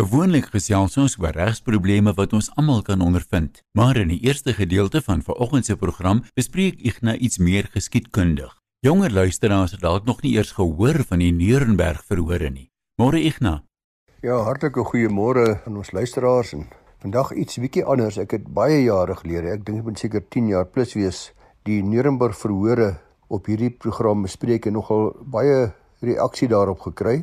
Gewoonlik gesels ons oor regsprobleme wat ons almal kan ondervind, maar in die eerste gedeelte van vanoggend se program bespreek Ignas iets meer geskiedkundig. Jonger luisteraars het dalk nog nie eers gehoor van die Nuremberg verhore nie. Môre Ignas. Ja, hartlike goeiemôre aan ons luisteraars en vandag iets bietjie anders. Ek het baie jare gelede, ek dink dit moet seker 10 jaar plus wees, die Nuremberg verhore op hierdie program bespreek en nogal baie reaksie daarop gekry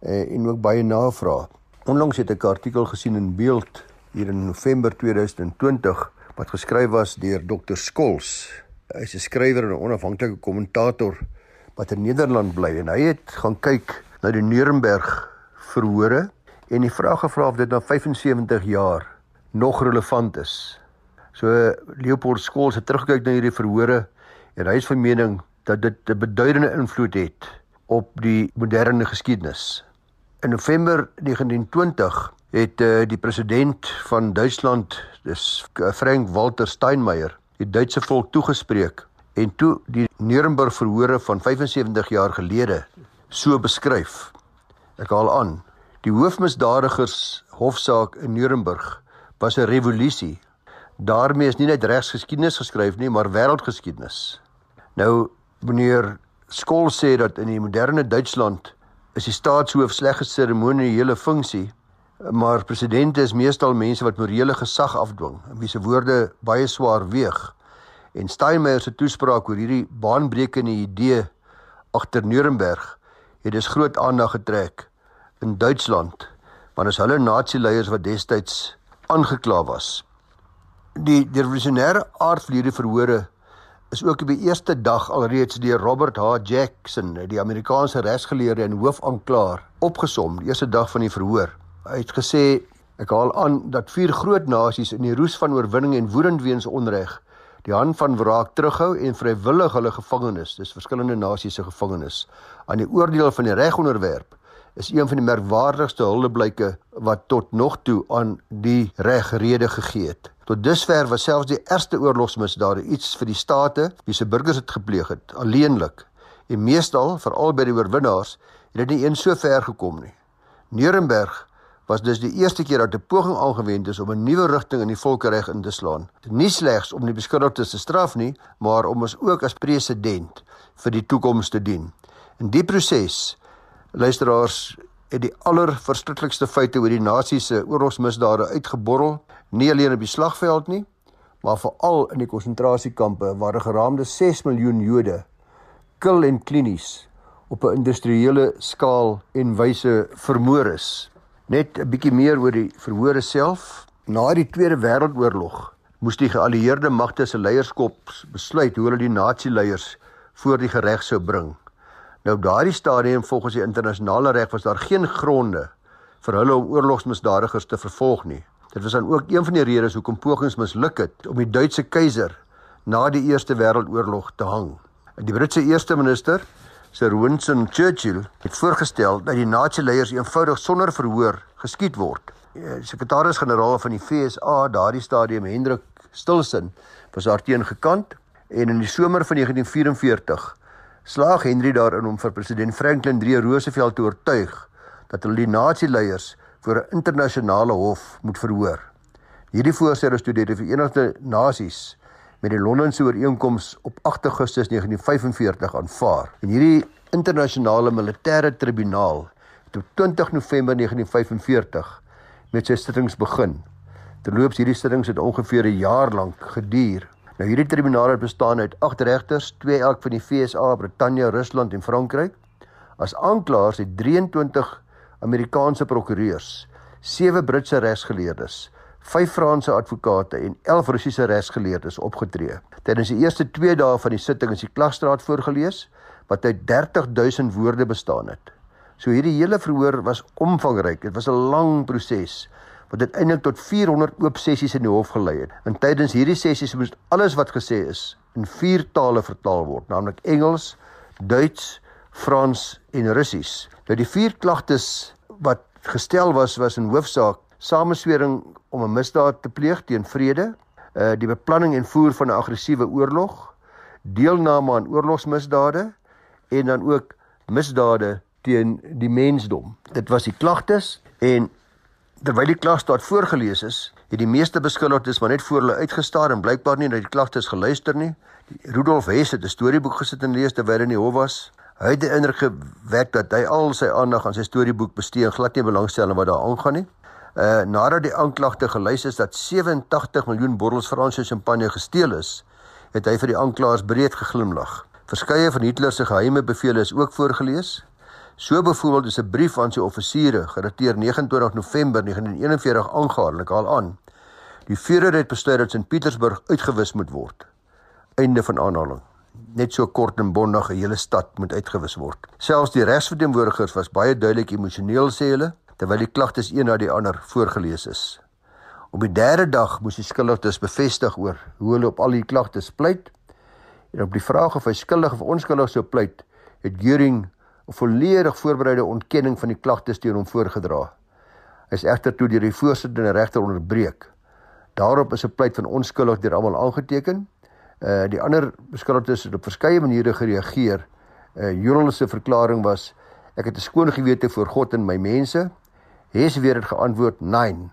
eh, en ook baie navrae. Onlangs het ek 'n artikel gesien in Beeld hier in November 2020 wat geskryf was deur Dr Skols. Hy's 'n skrywer en 'n onafhanklike kommentator wat in Nederland bly en hy het gaan kyk na die Nuremberg verhore en die vraag gevra of dit na 75 jaar nog relevant is. So Leopold Skols het teruggekyk na hierdie verhore en hy is van mening dat dit 'n beduidende invloed het op die moderne geskiedenis. In November 1920 het uh, die president van Duitsland, dis Frank Walter Steinmeier, die Duitse volk toegespreek en toe die Nuremberg verhore van 75 jaar gelede so beskryf. Ek haal aan. Die hoofmisdadigers hofsaak in Nuremberg was 'n revolusie. Daarmee is nie net regsgeskiedenis geskryf nie, maar wêreldgeskiedenis. Nou meneer Skol sê dat in die moderne Duitsland is die staatshoof slegs 'n seremoniële funksie, maar presidente is meestal mense wat morele gesag afdwing en wie se woorde baie swaar weeg. En Steinmeier se toespraak oor hierdie baanbrekende idee agter Nuremberg het dus groot aandag getrek in Duitsland, want as hulle nazi-leiers wat destyds aangekla was. Die revolusionêre aard van hierdie verhore is ook op die eerste dag alreeds deur Robert H. Jackson, die Amerikaanse regsgeleerde en hoofaanklaer, opgesom die eerste dag van die verhoor. Hy het gesê ek haal aan dat vier groot nasies in die roes van oorwinning en woedend weens onreg die hand van wraak terughou en vrywillig hulle gevangenes, dis verskillende nasies se gevangenes, aan die oordeel van die reg onderwerp is een van die merkwaardigste huldeblyke wat tot nog toe aan die reg rede gegee het. Tot dusver was selfs die ergste oorlogsmisdade iets vir die state wie se burgers dit gepleeg het, alleenlik. En meestal, veral by die oorwinnaars, het dit nie eens so ver gekom nie. Nuremberg was dus die eerste keer dat 'n poging aangewend is om 'n nuwe rigting in die volkereg in te slaan. Nie slegs om die beskuldigdes te straf nie, maar om ons ook as presedent vir die toekoms te dien. In die proses, luisteraars, het die allerverskriklikste feite oor die nasies se oorlogsmisdade uitgeborrel nie alleen op die slagveld nie, maar veral in die konsentrasiekampe waar 'n geraamde 6 miljoen Jode kil en klinies op 'n industriële skaal en wyse vermoor is. Net 'n bietjie meer oor die verhore self. Na die Tweede Wêreldoorlog moes die geallieerde magte se leierskap besluit hoe hulle die nazi-leiers voor die reg sou bring. Nou op daardie stadium volgens die internasionale reg was daar geen gronde vir hulle om oorlogsmisdadigers te vervolg nie. Dit was dan ook een van die redes hoekom pogings misluk het om die Duitse keiser na die Eerste Wêreldoorlog te hang. Die Britse eerste minister, Sir Winston Churchill, het voorgestel dat die nazi-leiers eenvoudig sonder verhoor geskiet word. Die sekretaris-generaal van die FSA, daardie stadium Hendrik Stilson, was daarteen gekant en in die somer van 1944 slaag Henry daarin om vir president Franklin D. Roosevelt te oortuig dat hulle die nazi-leiers voor 'n internasionale hof moet verhoor. Hierdie voorstel is toe deur die Verenigde Nasies met die Londense ooreenkoms op 8 Augustus 1945 aanvaar. En hierdie internasionale militêre tribunaal het op 20 November 1945 met sy sittings begin. Terloops hierdie sittings het ongeveer 'n jaar lank geduur. Nou hierdie tribunaal het bestaan uit 8 regters, twee elk van die FSA, Brittanje, Rusland en Frankryk. As aanklaers het 23 Amerikaanse prokureurs, 7 Britse regsgeleerdes, 5 Franse advokate en 11 Russiese regsgeleerdes opgetree. Tydens die eerste 2 dae van die sitting is die klagstraat voorgeles wat uit 30000 woorde bestaan het. So hierdie hele verhoor was omvangryk. Dit was 'n lang proses wat uiteindelik tot 400 oop sessies in die hof gelei het. En tydens hierdie sessies moes alles wat gesê is in vier tale vertaal word, naamlik Engels, Duits, Frans en Russies. Nou die vier klagtes wat gestel was was in hoofsaak sameswering om 'n misdaad te pleeg teen vrede, uh die beplanning en voer van 'n aggressiewe oorlog, deelname aan oorlogsmisdade en dan ook misdade teen die mensdom. Dit was die klagtes en Terwyl die klagstaat voorgeles is, het die meeste beskuldigdes maar net voor hulle uitgestaar en blykbaar nie na die klagtes geluister nie. Rudolf Hess het 'n storieboek gesit en lees terwyl hy in die hof was. Hy het die indruk gewek dat hy al sy aandag aan sy storieboek bestee en glad nie belangstel in wat daar aangaan nie. Uh nadat die aanklagte gelys is dat 87 miljoen bottels Franse champagne gesteel is, het hy vir die aanklaers breed geglimlag. Verskeie van Hitler se geheime bevele is ook voorgeles. So byvoorbeeld is 'n brief aan sy offisiere gedateer 29 November 1941 aangehaal, ek haal aan. Die Führer het besluit dat St Petersburg uitgewis moet word. Einde van aanhaling. Net so kort en bondig 'n hele stad moet uitgewis word. Selfs die regsverteenwoordigers was baie duidelik emosioneel sê hulle, terwyl die klagtes een na die ander voorgeles is. Op die derde dag moes die skuldiges bevestig oor hoe hulle op al die klagtes pleit. En op die vraag of hy skuldig of onskuldig sou pleit, het Göring volledig voorbereide ontkenning van die klagtes teen hom voorgedra. Hy is egter toe deur die voorsitter regter onderbreek. Daarop is 'n pleit van onskuldig deur almal aangeteken. Uh die ander beskuldigdes het op verskeie maniere gereageer. Uh Jurel se verklaring was ek het 'n skoon gewete voor God en my mense. Hes weer het geantwoord 9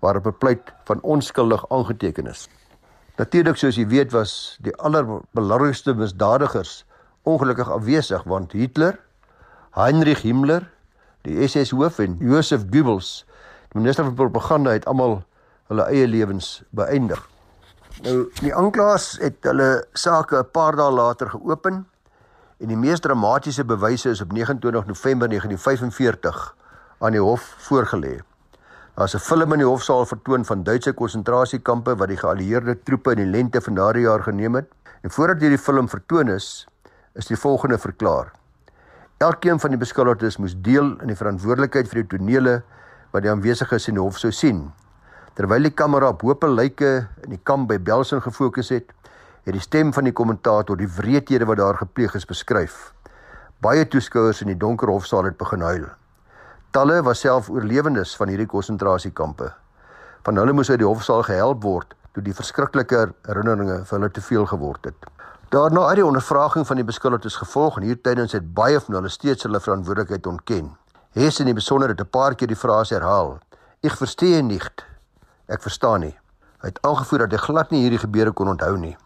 waarop 'n pleit van onskuldig aangeteken is. Natuurlik soos jy weet was die allerbelangrikste misdadigers ongelukkig afwesig want Hitler Heinrich Himmler, die SS hoof en Josef Goebbels, die minister van propaganda het almal hulle eie lewens beëindig. Nou die aanklaers het hulle sake 'n paar dae later geopen en die mees dramatiese bewyse is op 29 November 1945 aan die hof voorgelê. Daar's 'n film in die hofsaal vertoon van Duitse konsentrasiekampe wat die geallieerde troepe in die lente van daardie jaar geneem het. En voordat hierdie film vertoon is, is die volgende verklaar: Elkeen van die beskuldigdes moes deel in die verantwoordelikheid vir die tonele wat die aanwesiges in die hof sou sien. Terwyl die kamera op hope lyke in die kamp by Belsen gefokus het, het die stem van die kommentator die wreedhede wat daar gepleeg is beskryf. Baie toeskouers in die donker hofsaal het begin huil. Talle was self oorlewendes van hierdie konsentrasiekampe. Van hulle moes uit die hofsaal gehelp word toe die verskriklike herinneringe vir hulle te veel geword het. Daarna uit die ondervraging van die beskuldigdes gevolg en hier tydens het baie van hulle steeds hulle verantwoordelikheid ontken. Hess in die besonder het 'n paar keer die frase herhaal: "Ek verstaan nie. Ek verstaan nie." Hy het aangevoer dat hy glad nie hierdie gebeure kon onthou nie.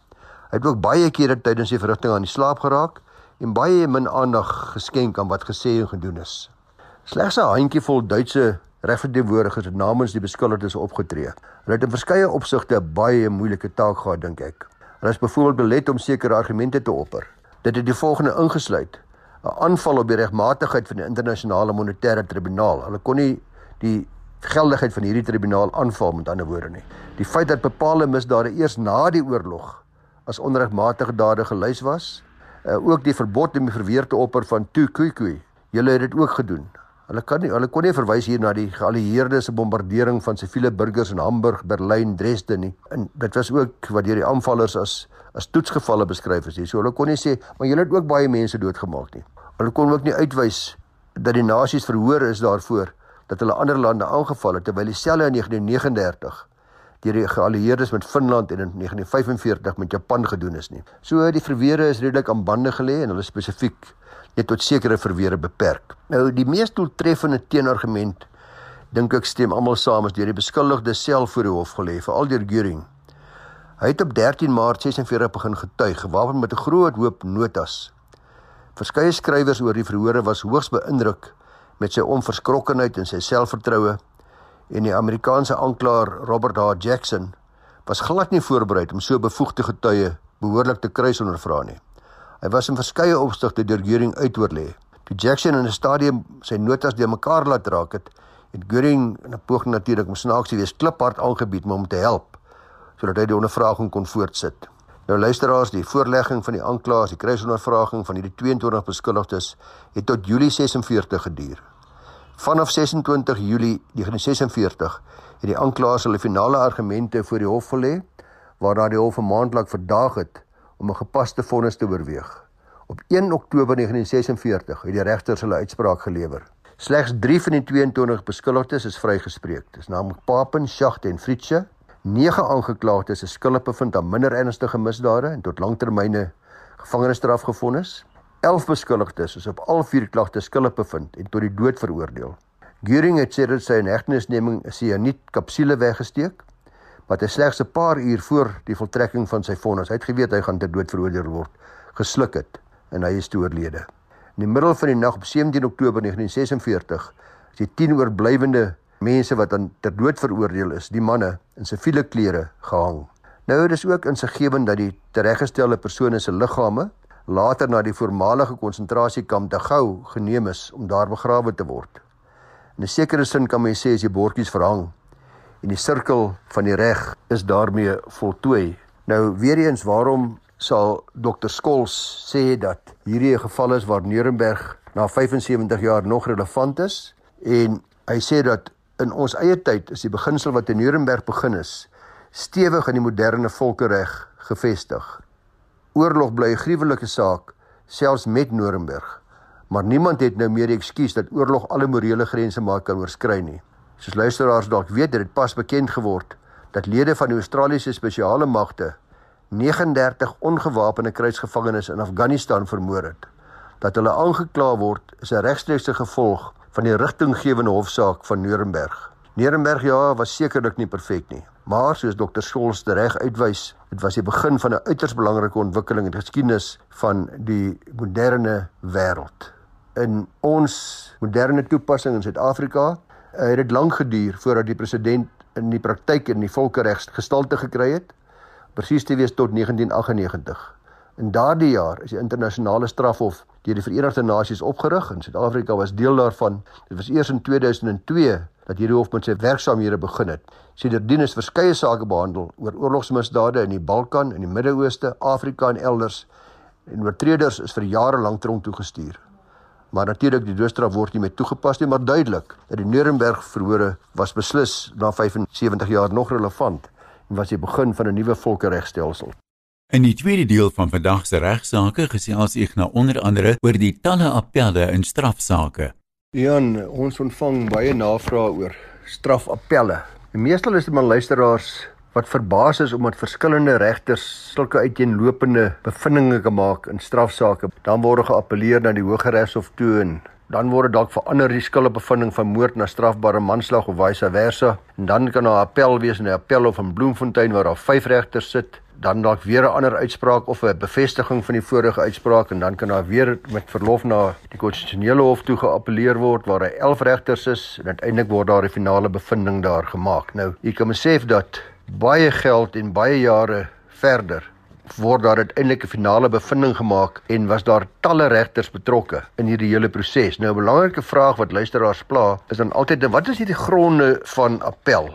Hy het ook baie kere tydens die verrigting aan die slaap geraak en baie min aandag geskenk aan wat gesê en gedoen is. Slegs 'n handjievol Duitse regverteenwoordigers het namens die beskuldigdes opgetree. Hulle het in verskeie opsigte 'n baie moeilike taak gehad, dink ek. Hulle is byvoorbeeld belet om sekere argumente te opper. Dit het die volgende ingesluit: 'n aanval op die regmatigheid van die internasionale monetêre tribunaal. Hulle kon nie die geldigheid van hierdie tribunaal aanval met ander woorde nie. Die feit dat bepaalde misdade eers na die oorlog as onregmatige dade gelys was, uh, ook die verbod om die verweer te opper van Tukui. Julle het dit ook gedoen. Hulle kan nie hulle kon nie verwys hier na die geallieerde se bombardering van siviele burgers in Hamburg, Berlyn, Dresden nie. En dit was ook wat deur die aanvallers as as toetsgevalle beskryf is. So hulle kon nie sê maar julle het ook baie mense doodgemaak nie. Hulle kon ook nie uitwys dat die nasies verhoor is daarvoor dat hulle ander lande aangeval het terwyl dieselfde in 1939 deur die geallieerdes met Finland en in 1945 met Japan gedoen is nie. So die verweere is redelik aan bande gelê en hulle spesifiek net tot sekere verweere beperk. Nou die mees doeltreffende teenargument dink ek stem almal saam is deur die beskuldigde self voor die hof gelê, veral deur Göring. Hy het op 13 Maart 46 begin getuig, gewapen met 'n groot hoop notas. Verskeie skrywers oor die verhore was hoogs beïndruk met sy onverskrokkenheid en sy selfvertroue en die Amerikaanse aanklaer Robert H. Jackson was glad nie voorberei om so bevoegde getuie behoorlik te kruisondervra nie. Hy was in verskeie opsigte deur Göring uitoorlê. Toe Jackson in 'n stadium sy notas de mekaar laat raak het, het Göring in 'n poging natuurlik om snaaks te wees kliphard aangebied om hom te help sodat hy die ondervraging kon voortsit. Nou luisteraars, die voorlegging van die aanklaers, die kruisondervraging van hierdie 22 beskuldigdes het tot Julie 46 geduur. Vanaf 26 Julie 1946 het die aanklaers hulle finale argumente voor die hof gelê, waarna die hof 'n maand lank verdaag het om 'n gepaste vonnis te oorweeg. Op 1 Oktober 1946 het die regters hulle uitspraak gelewer. Slegs 3 van die 22 beskuldigdes is vrygespreek. Dis naamlik Papen, Schacht en Fritsche. 9 aangeklaagdes is skuldig bevind aan minder ernstige misdade en tot langtermyne gevangenisstraf gefonnis. 11 beskuldigdes is op al vier klagtes skuldig bevind en tot die dood veroordeel. Göring het sê dat sy inhegtenisneming 'n sianiet kapsule weggesteek, wat hy slegs 'n paar uur voor die voltrekking van sy vonnis, hy het geweet hy gaan ter dood veroordeel word, gesluk het en hy is toe oorlede. In die middel van die nag op 17 Oktober 1946 is die 10 oorblywende mense wat aan ter dood veroordeel is, die manne in siviele klere gehang. Nou dit is ook insiggewend dat die tereggestelde persone se liggame later na die voormalige konsentrasiekamp Dachau geneem is om daar begrawe te word. In 'n sekere sin kan mens sê as die bordjies verhang en die sirkel van die reg is daarmee voltooi. Nou weer eens waarom sal Dr Skols sê dat hierdie 'n geval is waar Nuremberg na 75 jaar nog relevant is en hy sê dat in ons eie tyd is die beginsel wat in Nuremberg begin is stewig in die moderne volkereg gevestig. Oorlog bly 'n gruwelike saak selfs met Nuremberg maar niemand het nou meer die ekskuus dat oorlog alle morele grense maar kan oorskry nie. Soos luisteraars dalk weet, het dit pas bekend geword dat lede van die Australiese spesiale magte 39 ongewapende krygsgevangenes in Afghanistan vermoor het. Dat hulle aangekla word is 'n regstreekse gevolg van die rigtinggewende hofsaak van Nuremberg. Nuremberg ja, was sekerlik nie perfek nie, maar soos Dr. Scholz reg uitwys, dit was die begin van 'n uiters belangrike ontwikkeling in die geskiedenis van die moderne wêreld in ons moderne toepassing in Suid-Afrika het dit lank geduur voordat die president in die praktyk in die volkereg gestalte gekry het? Presies te wees tot 1998 in daardie jaar is die internasionale strafhof deur die Verenigde Nasies opgerig en Suid-Afrika was deel daarvan. Dit was eers in 2002 dat hierdie hof met sy werksamehede begin het. Sedertdien is verskeie sake behandel oor oorlogsmisdade in die Balkan en die Midde-Ooste Afrika en elders. En oortreders is vir jare lank tronk toegestuur Maar natuurlik die doodstraf word nie meer toegepas nie, maar duidelik dat die Nuremberg verhore was beslis na 75 jaar nog relevant en was die begin van 'n nuwe volkeregstelsel. In die tweede deel van vandag se regsaake gesels ek nou onder andere oor die talle appelle in strafsaake. Jan, ons ontvang baie navrae oor strafappelle. Die meestal is dit maar luisteraars wat verbaas is omdat verskillende regters sulke uiteenlopende bevindinge gemaak in strafsaake. Dan word geappeleer na die Hooggeregshof toe en dan word dalk verander die skuldbevinding van moord na strafbare manslag of vice versa. En dan kan daar 'n appel wees in die appelhof in Bloemfontein waar daar vyf regters sit dan dalk weer 'n ander uitspraak of 'n bevestiging van die vorige uitspraak en dan kan daar weer met verlof na die konstitusionele hof toe geappeleer word waar hy 11 regters is en uiteindelik word daar 'n finale bevinding daar gemaak. Nou, jy kan besef dat baie geld en baie jare verder word daar uiteindelik 'n finale bevinding gemaak en was daar talle regters betrokke in hierdie hele proses. Nou 'n belangrike vraag wat luisteraars pla is dan altyd wat is hierdie gronde van appel?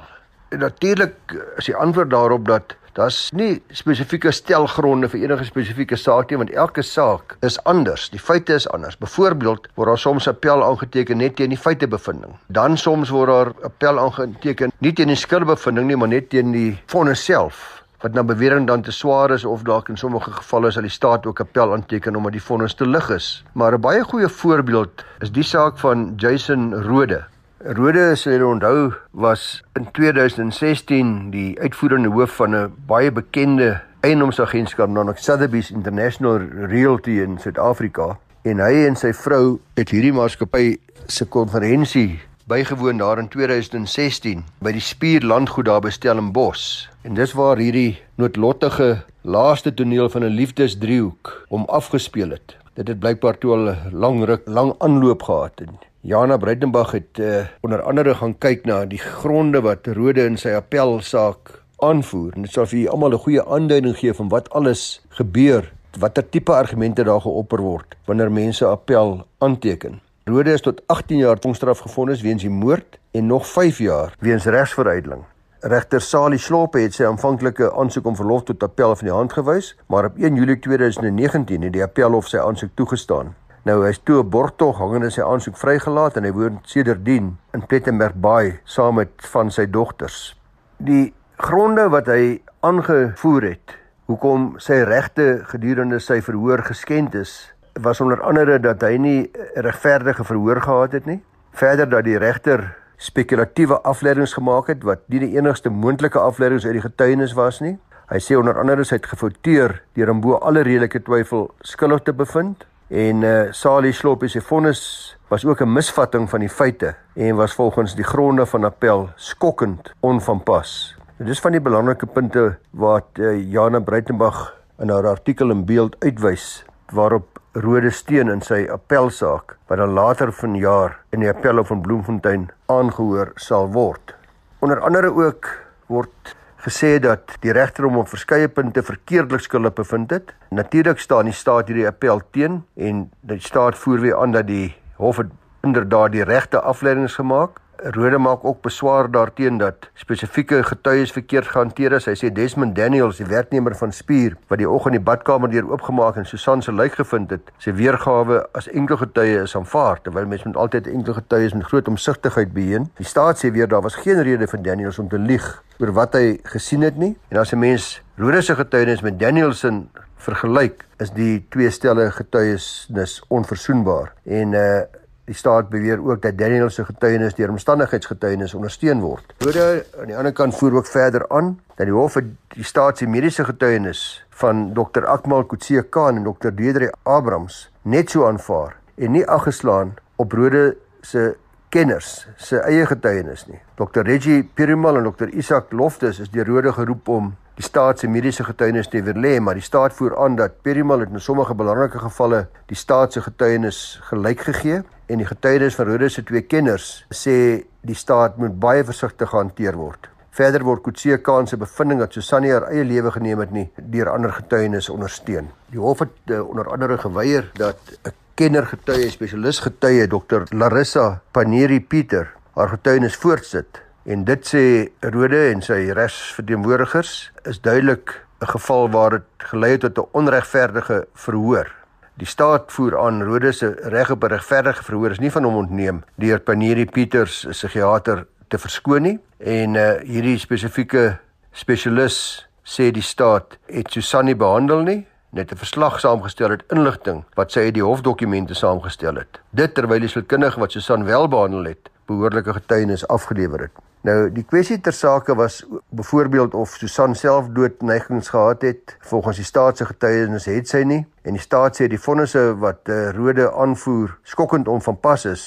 Natuurlik is die antwoord daarop dat Daar's nie spesifieke stelgronde vir enige spesifieke saak nie want elke saak is anders. Die feite is anders. Byvoorbeeld word daar soms appel aangeteken net teen die feitebevinding. Dan soms word daar appel aangeteken nie teen die skuldbevinding nie, maar net teen die vonnis self wat nou bewering dan te swaar is of dalk in sommige gevalle sal die staat ook appel aanteken omdat die vonnis te lig is. Maar 'n baie goeie voorbeeld is die saak van Jason Rode Rode sê jy onthou was in 2016 die uitvoerende hoof van 'n baie bekende eiendomsagentskap naamlik Sotheby's International Realty in Suid-Afrika en hy en sy vrou het hierdie maatskappy se konferensie bygewoon daar in 2016 by die Spier landgoed daar by Stellenbosch. En dis waar hierdie noodlottige laaste toneel van 'n liefdesdriehoek om afgespeel het. Dit het blykbaar toe al lank lang aanloop gehad en Jana Breitenberg het uh, onder andere gaan kyk na die gronde wat Rode in sy appelsaak aanvoer. En dit sal vir julle almal 'n goeie aanduiding gee van wat alles gebeur, watter tipe argumente daar geopper word wanneer mense appel aanteken. Rode is tot 18 jaar tongstraf gevonnis weens die moord en nog 5 jaar weens regsveruideling. Regter Sali Slope het sy aanvanklike aansoek om verlof tot appel van die hand gewys, maar op 1 Julie 2019 het die appelhof sy aansoek toegestaan. Nou hy's toe 'n borgtog hangende sy aansoek vrygelaat en hy woon sedertdien in Plettenberg Bay saam met van sy dogters. Die gronde wat hy aangevoer het hoekom sy regte gedurende sy verhoor geskend is, was onder andere dat hy nie regverdige verhoor gehad het nie. Verder dat die regter spekulatiewe afleidings gemaak het wat nie die enigste moontlike afleidings uit die getuienis was nie. Hy sê onder andere hy het gefouteer deur om bo alle redelike twyfel skuldig te bevind en uh, Sali Sloppie se vonnis was ook 'n misvatting van die feite en was volgens die gronde van appel skokkend onvanpas. Dit is van die belangrike punte wat uh, Jana Breitenberg in haar artikel in beeld uitwys waarop Rode Steen in sy appelsaak wat dan later vanjaar in die appelhof van Bloemfontein aangehoor sal word. Onder andere ook word gesê dat die regter hom op verskeie punte verkeerdelik skuldig bevind het. Natuurlik staan die staat hierdie appel teen en die staat voer weer aan dat die hof het inderdaad die regte afleidings gemaak Rode maak ook beswaar daarteen dat spesifieke getuies verkeerd gehanteer is. Hy sê Desmond Daniels, die werknemer van Spier, wat die oggend die badkamer deur oopgemaak en Susan se lijk gevind het, sy weergawe as enkel getuie is aanvaar, terwyl mens met altyd enkel getuies met groot omsigtigheid beheen. Die staat sê weer daar was geen rede vir Daniels om te lieg oor wat hy gesien het nie. En as 'n mens Rode se getuienis met Daniels se vergelyk, is die twee stelle getuienis onverzoenbaar. En uh Die staat beweer ook dat Daniel se getuienis deur omstandigheidsgetuienis ondersteun word. Woorde aan die ander kant voer ook verder aan dat die hof vir die staat se mediese getuienis van Dr Akmal Kutse Khan en Dr Deidre Abrams net so aanvaar en nie aggeslaan op Rode se kenners se eie getuienis nie. Dr Reggie Perimal en Dr Isak Loftus is deur Rode geroep om die staat se mediese getuienis te verlê, maar die staat voer aan dat Perimal het in sommige belangrike gevalle die staat se getuienis gelyk gegee en die getuienis van Rode se twee kenners sê die staat moet baie versigtig hanteer word. Verder word Kutse Khan se bevinding dat Susanne haar eie lewe geneem het nie deur ander getuienis ondersteun. Die hof het uh, onder andere geweier dat 'n kenner getuie spesialis getuie Dr Larissa Paneri Pieter haar getuienis voortsit En dit sê Rode en sy regsverteenwoordigers is duidelik 'n geval waar dit gelei het tot 'n onregverdige verhoor. Die staat voer aan Rode se reg op 'n regverdige verhoor is nie van hom ontneem deur Paneri Pieters, 'n psigiater, te verskoon nie. En uh hierdie spesifieke spesialis sê die staat het Susanne behandel nie net 'n verslag saamgestel het inligting wat sy uit die hofdokumente saamgestel het. Dit terwyl die sielkundige wat Susan wel behandel het, behoorlike getuienis afgelewer het. Nou die kwessie ter sake was byvoorbeeld of Susan self doodneigings gehad het. Volgens die staat se getuienis het sy nie en die staat sê die vonnisse wat uh, Rode aanvoer skokkend onvanpas is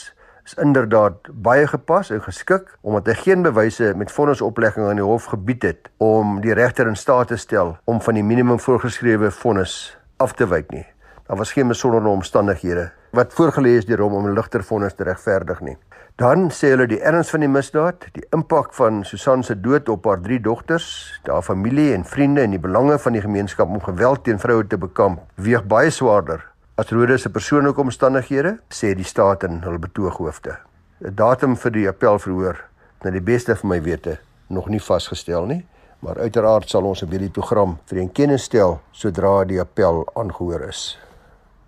is inderdaad baie gepas en geskik omdat hy geen bewyse met vonnisoplegging aan die hof gebied het om die regter in staat te stel om van die minimum voorgeskrewe vonnis af te wyk nie. Daar was geen besondere omstandighede wat voorgelê is deur hom om 'n ligter vonnis te regverdig nie. Dan sê hulle die erns van die misdaad, die impak van Susan se dood op haar drie dogters, haar familie en vriende en die belange van die gemeenskap om geweld teen vroue te bekamp, weeg baie swaarder as Rode se persoonlike omstandighede, sê die staat in hul betooghoofde. 'n Datum vir die appelverhoor, na die beste van my wete, nog nie vasgestel nie, maar uiteraard sal ons op hierdie program vir een kennis stel sodra die appel aangehoor is.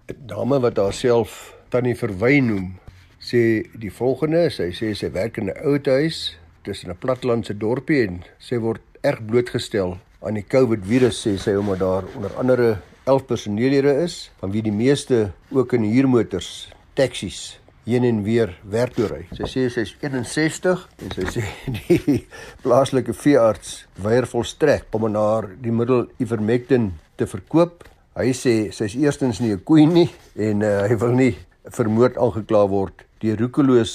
'n Dame wat haarself Tannie Verwy noem, sê die volgende, sy sê sy werk in 'n ouetehuis tussen 'n platlandse dorpie en sy word erg blootgestel aan die COVID virus sê sy omdat daar onder andere 11 personeellede is van wie die meeste ook in huurmotors, taksies heen en weer werk toe ry. Sy sê sy is 61 en sy sê die plaaslike veearts weier volstrek om aan haar die middel Ivermectin te verkoop. Hy sê sy is eerstens nie 'n koei nie en uh, hy wil nie vermoord aangekla word die roekeloos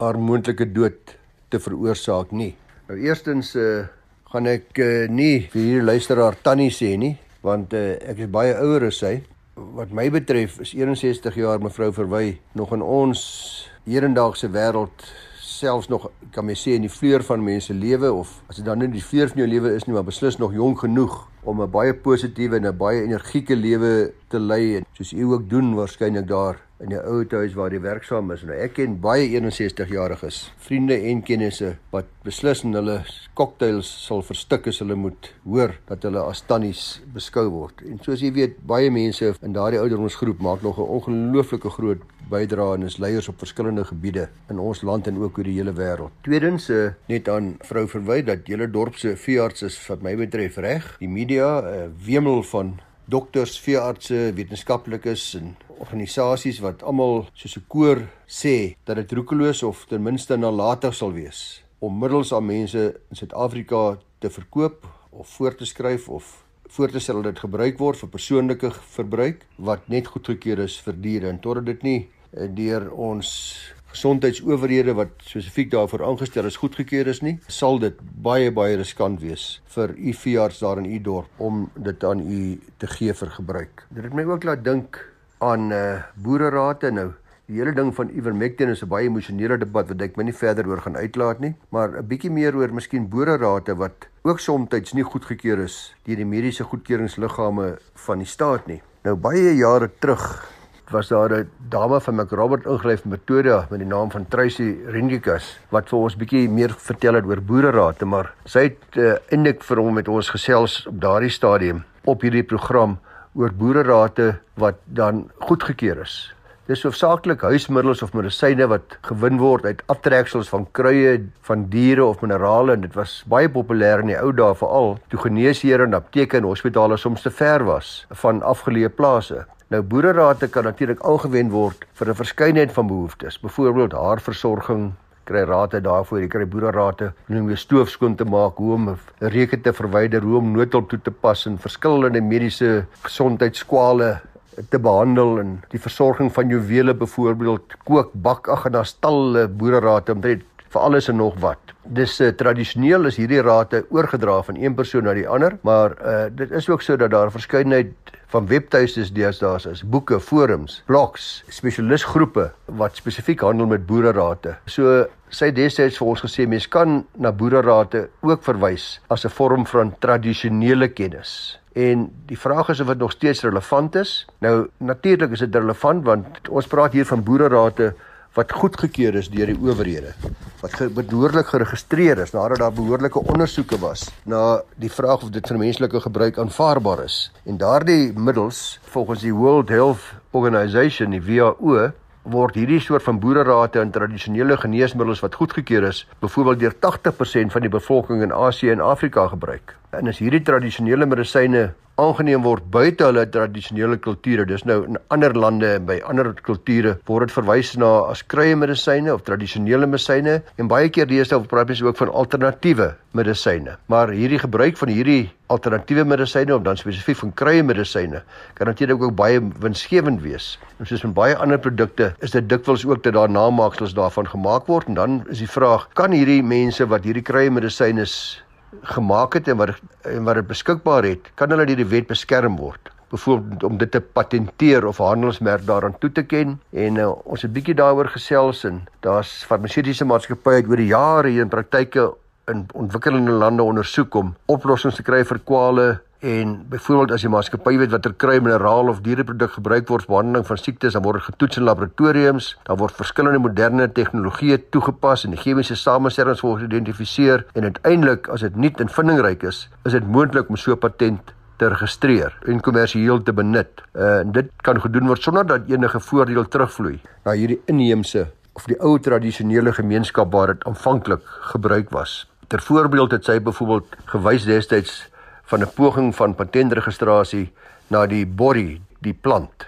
haar moontlike dood te veroorsaak nie. Nou eerstens uh, gaan ek uh, nie vir hierdie luisteraar tannie sê nie, want uh, ek is baie ouer as sy. Wat my betref is 61 jaar mevrou Verwy nog in ons hedendaagse wêreld selfs nog kan mens sê in die vleur van mense lewe of as dit dan nie die vleur van jou lewe is nie maar beslis nog jonk genoeg om 'n baie positiewe en 'n baie energieke lewe te lei en soos u ook doen waarskynlik daar in die ou huis waar jy werksaam is. Nou ek ken baie 61 jariges, vriende en kennisse wat beslis in hulle cocktails sal verstik as hulle moet hoor dat hulle as tannies beskou word. En soos jy weet, baie mense in daardie ouderdomsgroep maak nog 'n ongelooflike groot bydrae en is leiers op verskillende gebiede in ons land en ook oor die hele wêreld. Tweedens uh, net aan vrou verwy dat julle dorp se veearts is wat my betref reg. Die media uh, wemel van dokters, veeartse, wetenskaplikes en organisasies wat almal soos 'n koor sê dat dit roekeloos of ten minste nalatig sal wees om middels aan mense in Suid-Afrika te verkoop of voor te skryf of voor te stel dat dit gebruik word vir persoonlike verbruik wat net goedgekeur is vir diere en totdat dit nie eh, deur ons gesondheidsowerhede wat spesifiek daarvoor aangestel is goedgekeur is nie, sal dit baie baie riskant wees vir u veearts daar in u dorp om dit aan u te gee vir gebruik. Dit het my ook laat dink aan uh boererate nou. Die hele ding van ivermectin is 'n baie emosionele debat wat ek my nie verder oor gaan uitlaat nie, maar 'n bietjie meer oor miskien boererate wat ook soms nie goedgekeur is deur die mediese goedkeuringsliggame van die staat nie. Nou baie jare terug was daar 'n dame van McRobert ingelyf in Pretoria met die naam van Tracy Rendikas wat vir ons bietjie meer vertel het oor boererate, maar sy het uh, eintlik vir hom met ons gesels op daardie stadium op hierdie program oor boererate wat dan goedgekeur is. Dis hoofsaaklik huismiddels of medisyne wat gewin word uit aftreksels van kruie, van diere of minerale en dit was baie populêr in die ou dae veral toe geneesheere en apteke en hospitale soms te ver was van afgeleë plase. Nou boererate kan natuurlik aangewend word vir 'n verskeidenheid van behoeftes, byvoorbeeld haarversorging, kry rate daarvoor, jy kry boererate om jou stoof skoon te maak, hoe om 'n reuke te verwyder, hoe om noodhulp toe te pas en verskillende mediese gesondheidskwale te behandel en die versorging van juwele byvoorbeeld, kook, bak, ag en daar stalle boererate omtrent vir alles en nog wat. Dis uh, tradisioneel is hierdie rate oorgedra van een persoon na die ander, maar uh, dit is ook so dat daar verskeidenheid van webtuistes deesdae is, boeke, forums, blogs, spesialistgroepe wat spesifiek handel met boererate. So sy destyds vir ons gesê mens kan na boererate ook verwys as 'n vorm van tradisionele kennis. En die vraag is of dit nog steeds relevant is. Nou natuurlik is dit relevant want ons praat hier van boererate wat goedgekeur is deur die owerhede wat behoorlik geregistreer is nadat daar behoorlike ondersoeke was na die vraag of dit vir menslike gebruik aanvaarbaar is. En daardie middels volgens die World Health Organization die WHO word hierdie soort van boererate en tradisionele geneesmiddels wat goedgekeur is byvoorbeeld deur 80% van die bevolking in Asië en Afrika gebruik en as hierdie tradisionele medisyne aangeneem word buite hulle tradisionele kulture. Dis nou in ander lande en by ander kulture word dit verwys na as kruie medisyne of tradisionele medisyne en baie keer deesdae praat mense ook van alternatiewe medisyne. Maar hierdie gebruik van hierdie alternatiewe medisyne of dan spesifiek van kruie medisyne kan natuurlik ook baie winsgewend wees. En soos met baie ander produkte is dit dikwels ook dat daar namaaksels daarvan gemaak word en dan is die vraag kan hierdie mense wat hierdie kruie medisyne gemaak het en wat en wat dit beskikbaar het, kan hulle deur die wet beskerm word. Byvoorbeeld om dit te patenteer of handelsmerk daaraan toe te ken en uh, ons het bietjie daaroor gesels en daar's farmaseutiese maatskappye het oor die jare hier in praktyke in ontwikkelende lande ondersoek om oplossings te kry vir kwale En byvoorbeeld as jy maatskappy weet watter kry mineraal of diereproduk gebruik word vir behandeling van siektes, dan word dit getoets in laboratoriums. Daar word verskillende moderne tegnologieë toegepas en die chemiese samestellings word geïdentifiseer en uiteindelik as dit nuut en vindingryk is, is dit moontlik om so 'n patent te registreer en kommersieel te benut. Uh, en dit kan gedoen word sonder dat enige voordeel terugvloei na hierdie inheemse of die ou tradisionele gemeenskap waar dit aanvanklik gebruik was. Ter voorbeeld het sy byvoorbeeld gewys destyds van 'n poging van patentregistrasie na die borrie, die plant.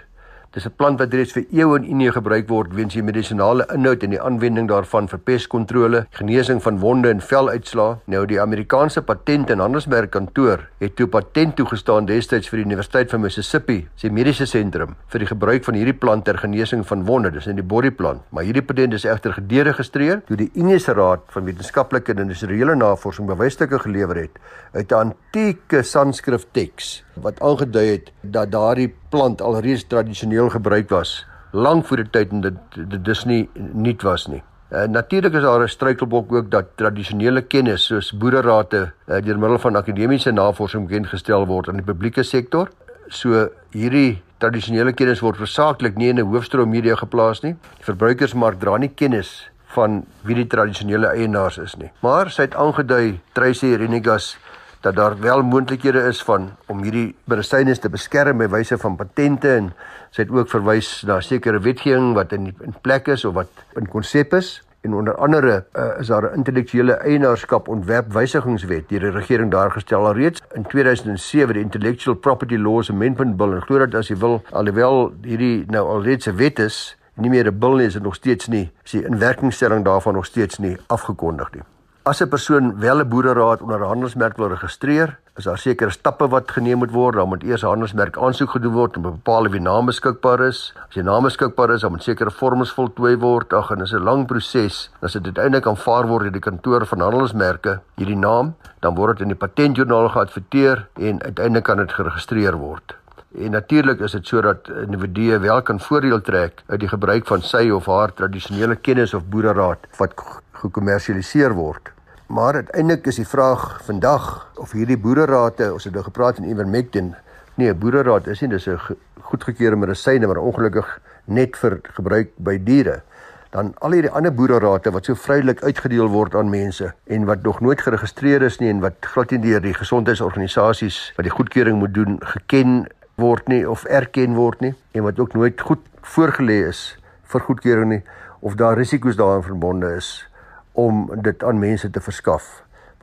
Dis 'n plant wat reeds vir eeue in Indië gebruik word weens die medisonale inhoud en die aanwending daarvan vir peskontrole, genesing van wonde en veluitslae. Nou die Amerikaanse Patent en Handelsmerkkantoor het toe patent toegestaan destyds vir die Universiteit van Mississippi, se mediese sentrum, vir die gebruik van hierdie plant ter genesing van wonde, dis in die borrieplant. Maar hierdie patent is egter gederegistreer toe die Indiese Raad van Wetenskaplike en Industriële Navorsing bewysstukke gelewer het uit 'n antieke Sanskrit teks wat aangedui het dat daardie plant alreeds tradisioneel gebruik was lank voor die tyd en dit dis nie nuut was nie. Uh, Natuurlik is daar 'n struikelblok ook dat tradisionele kennis soos boererate uh, deur middel van akademiese navorsing bekend gestel word aan die publieke sektor. So hierdie tradisionele kennis word versaaklik nie in 'n hoofstroom media geplaas nie. Die verbruikersmark dra nie kennis van wie die tradisionele eienaars is nie. Maar sy het aangedui Tracy Renegas dat daar wel moontlikhede is van om hierdie medisyne te beskerm by wyse van patente en sy het ook verwys na sekere wetgewing wat in in plek is of wat in konsep is. En onder andere uh, is daar 'n intellektuele eienaarskap ontwerpwysigingswet deur die regering daar gestel alreeds. In 2007 die Intellectual Property Laws Amendment Bill en glo dat as jy wil alhoewel hierdie nou alreeds 'n wet is nie meer 'n bil nie is dit nog steeds nie is die inwerkingstelling daarvan nog steeds nie afgekondig nie As 'n persoon wel 'n boereraad onder 'n handelsmerk wil registreer, is daar sekere stappe wat geneem moet word. Dan moet eers 'n handelsmerk aansoek gedoen word om te bepaal wie naam beskikbaar is. As jy naam beskikbaar is, dan moet sekere vorms voltooi word. Ag, en dit is 'n lang proses. As dit uiteindelik aanvaar word deur die kantoor van handelsmerke, hierdie naam, dan word dit in die patentjoernaal geadverteer en uiteindelik kan dit geregistreer word. En natuurlik is dit sodat individue wel kan voordeel trek uit die gebruik van sy of haar tradisionele kennis of boereraad wat gekommersialiseer word. Maar uiteindelik is die vraag vandag of hierdie boererate, ons het nou gepraat in Ivermectin, nee, 'n boereraad is nie dis 'n goedgekeurde medisyne maar ongelukkig net vir gebruik by diere. Dan al hierdie ander boererate wat so vrylik uitgedeel word aan mense en wat nog nooit geregistreer is nie en wat glad nie deur die gesondheidsorganisasies wat die goedkeuring moet doen geken word nie of erken word nie en wat ook nooit goed voorgelê is vir goedkeuring nie of daar risiko's daarin verbonde is om dit aan mense te verskaf.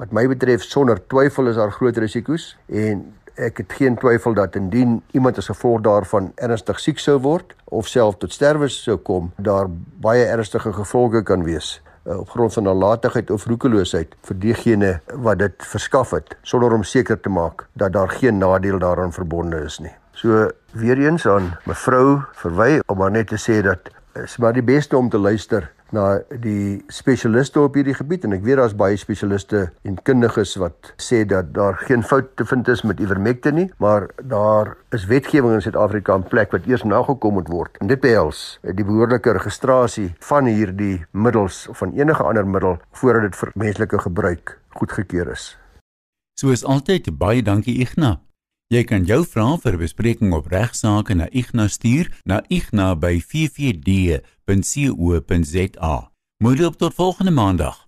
Wat my betref sonder twyfel is daar groot risiko's en ek het geen twyfel dat indien iemand as gevolg daarvan ernstig siek sou word of self tot sterwe sou kom, daar baie ernstige gevolge kan wees uh, op grond van nalatigheid of roekeloosheid vir diegene wat dit verskaf het sonder om seker te maak dat daar geen nadeel daaraan verbonde is nie. So weer eens aan mevrou Verwy om maar net te sê dat is maar die beste om te luister na die spesialiste op hierdie gebied en ek weet daar's baie spesialiste en kundiges wat sê dat daar geen fout te vind is met ivermectin nie, maar daar is wetgewing in Suid-Afrika in plek wat eers nagekom moet word. En dit behels die behoorlike registrasie van hierdie middels of van enige ander middel voordat dit vir menslike gebruik goedgekeur is. So is altyd baie dankie Ignas. Jy kan jou vrae vir bespreking op regsaake na Ignas stuur na igna@ffd.co.za. Mooi loop tot volgende maandag.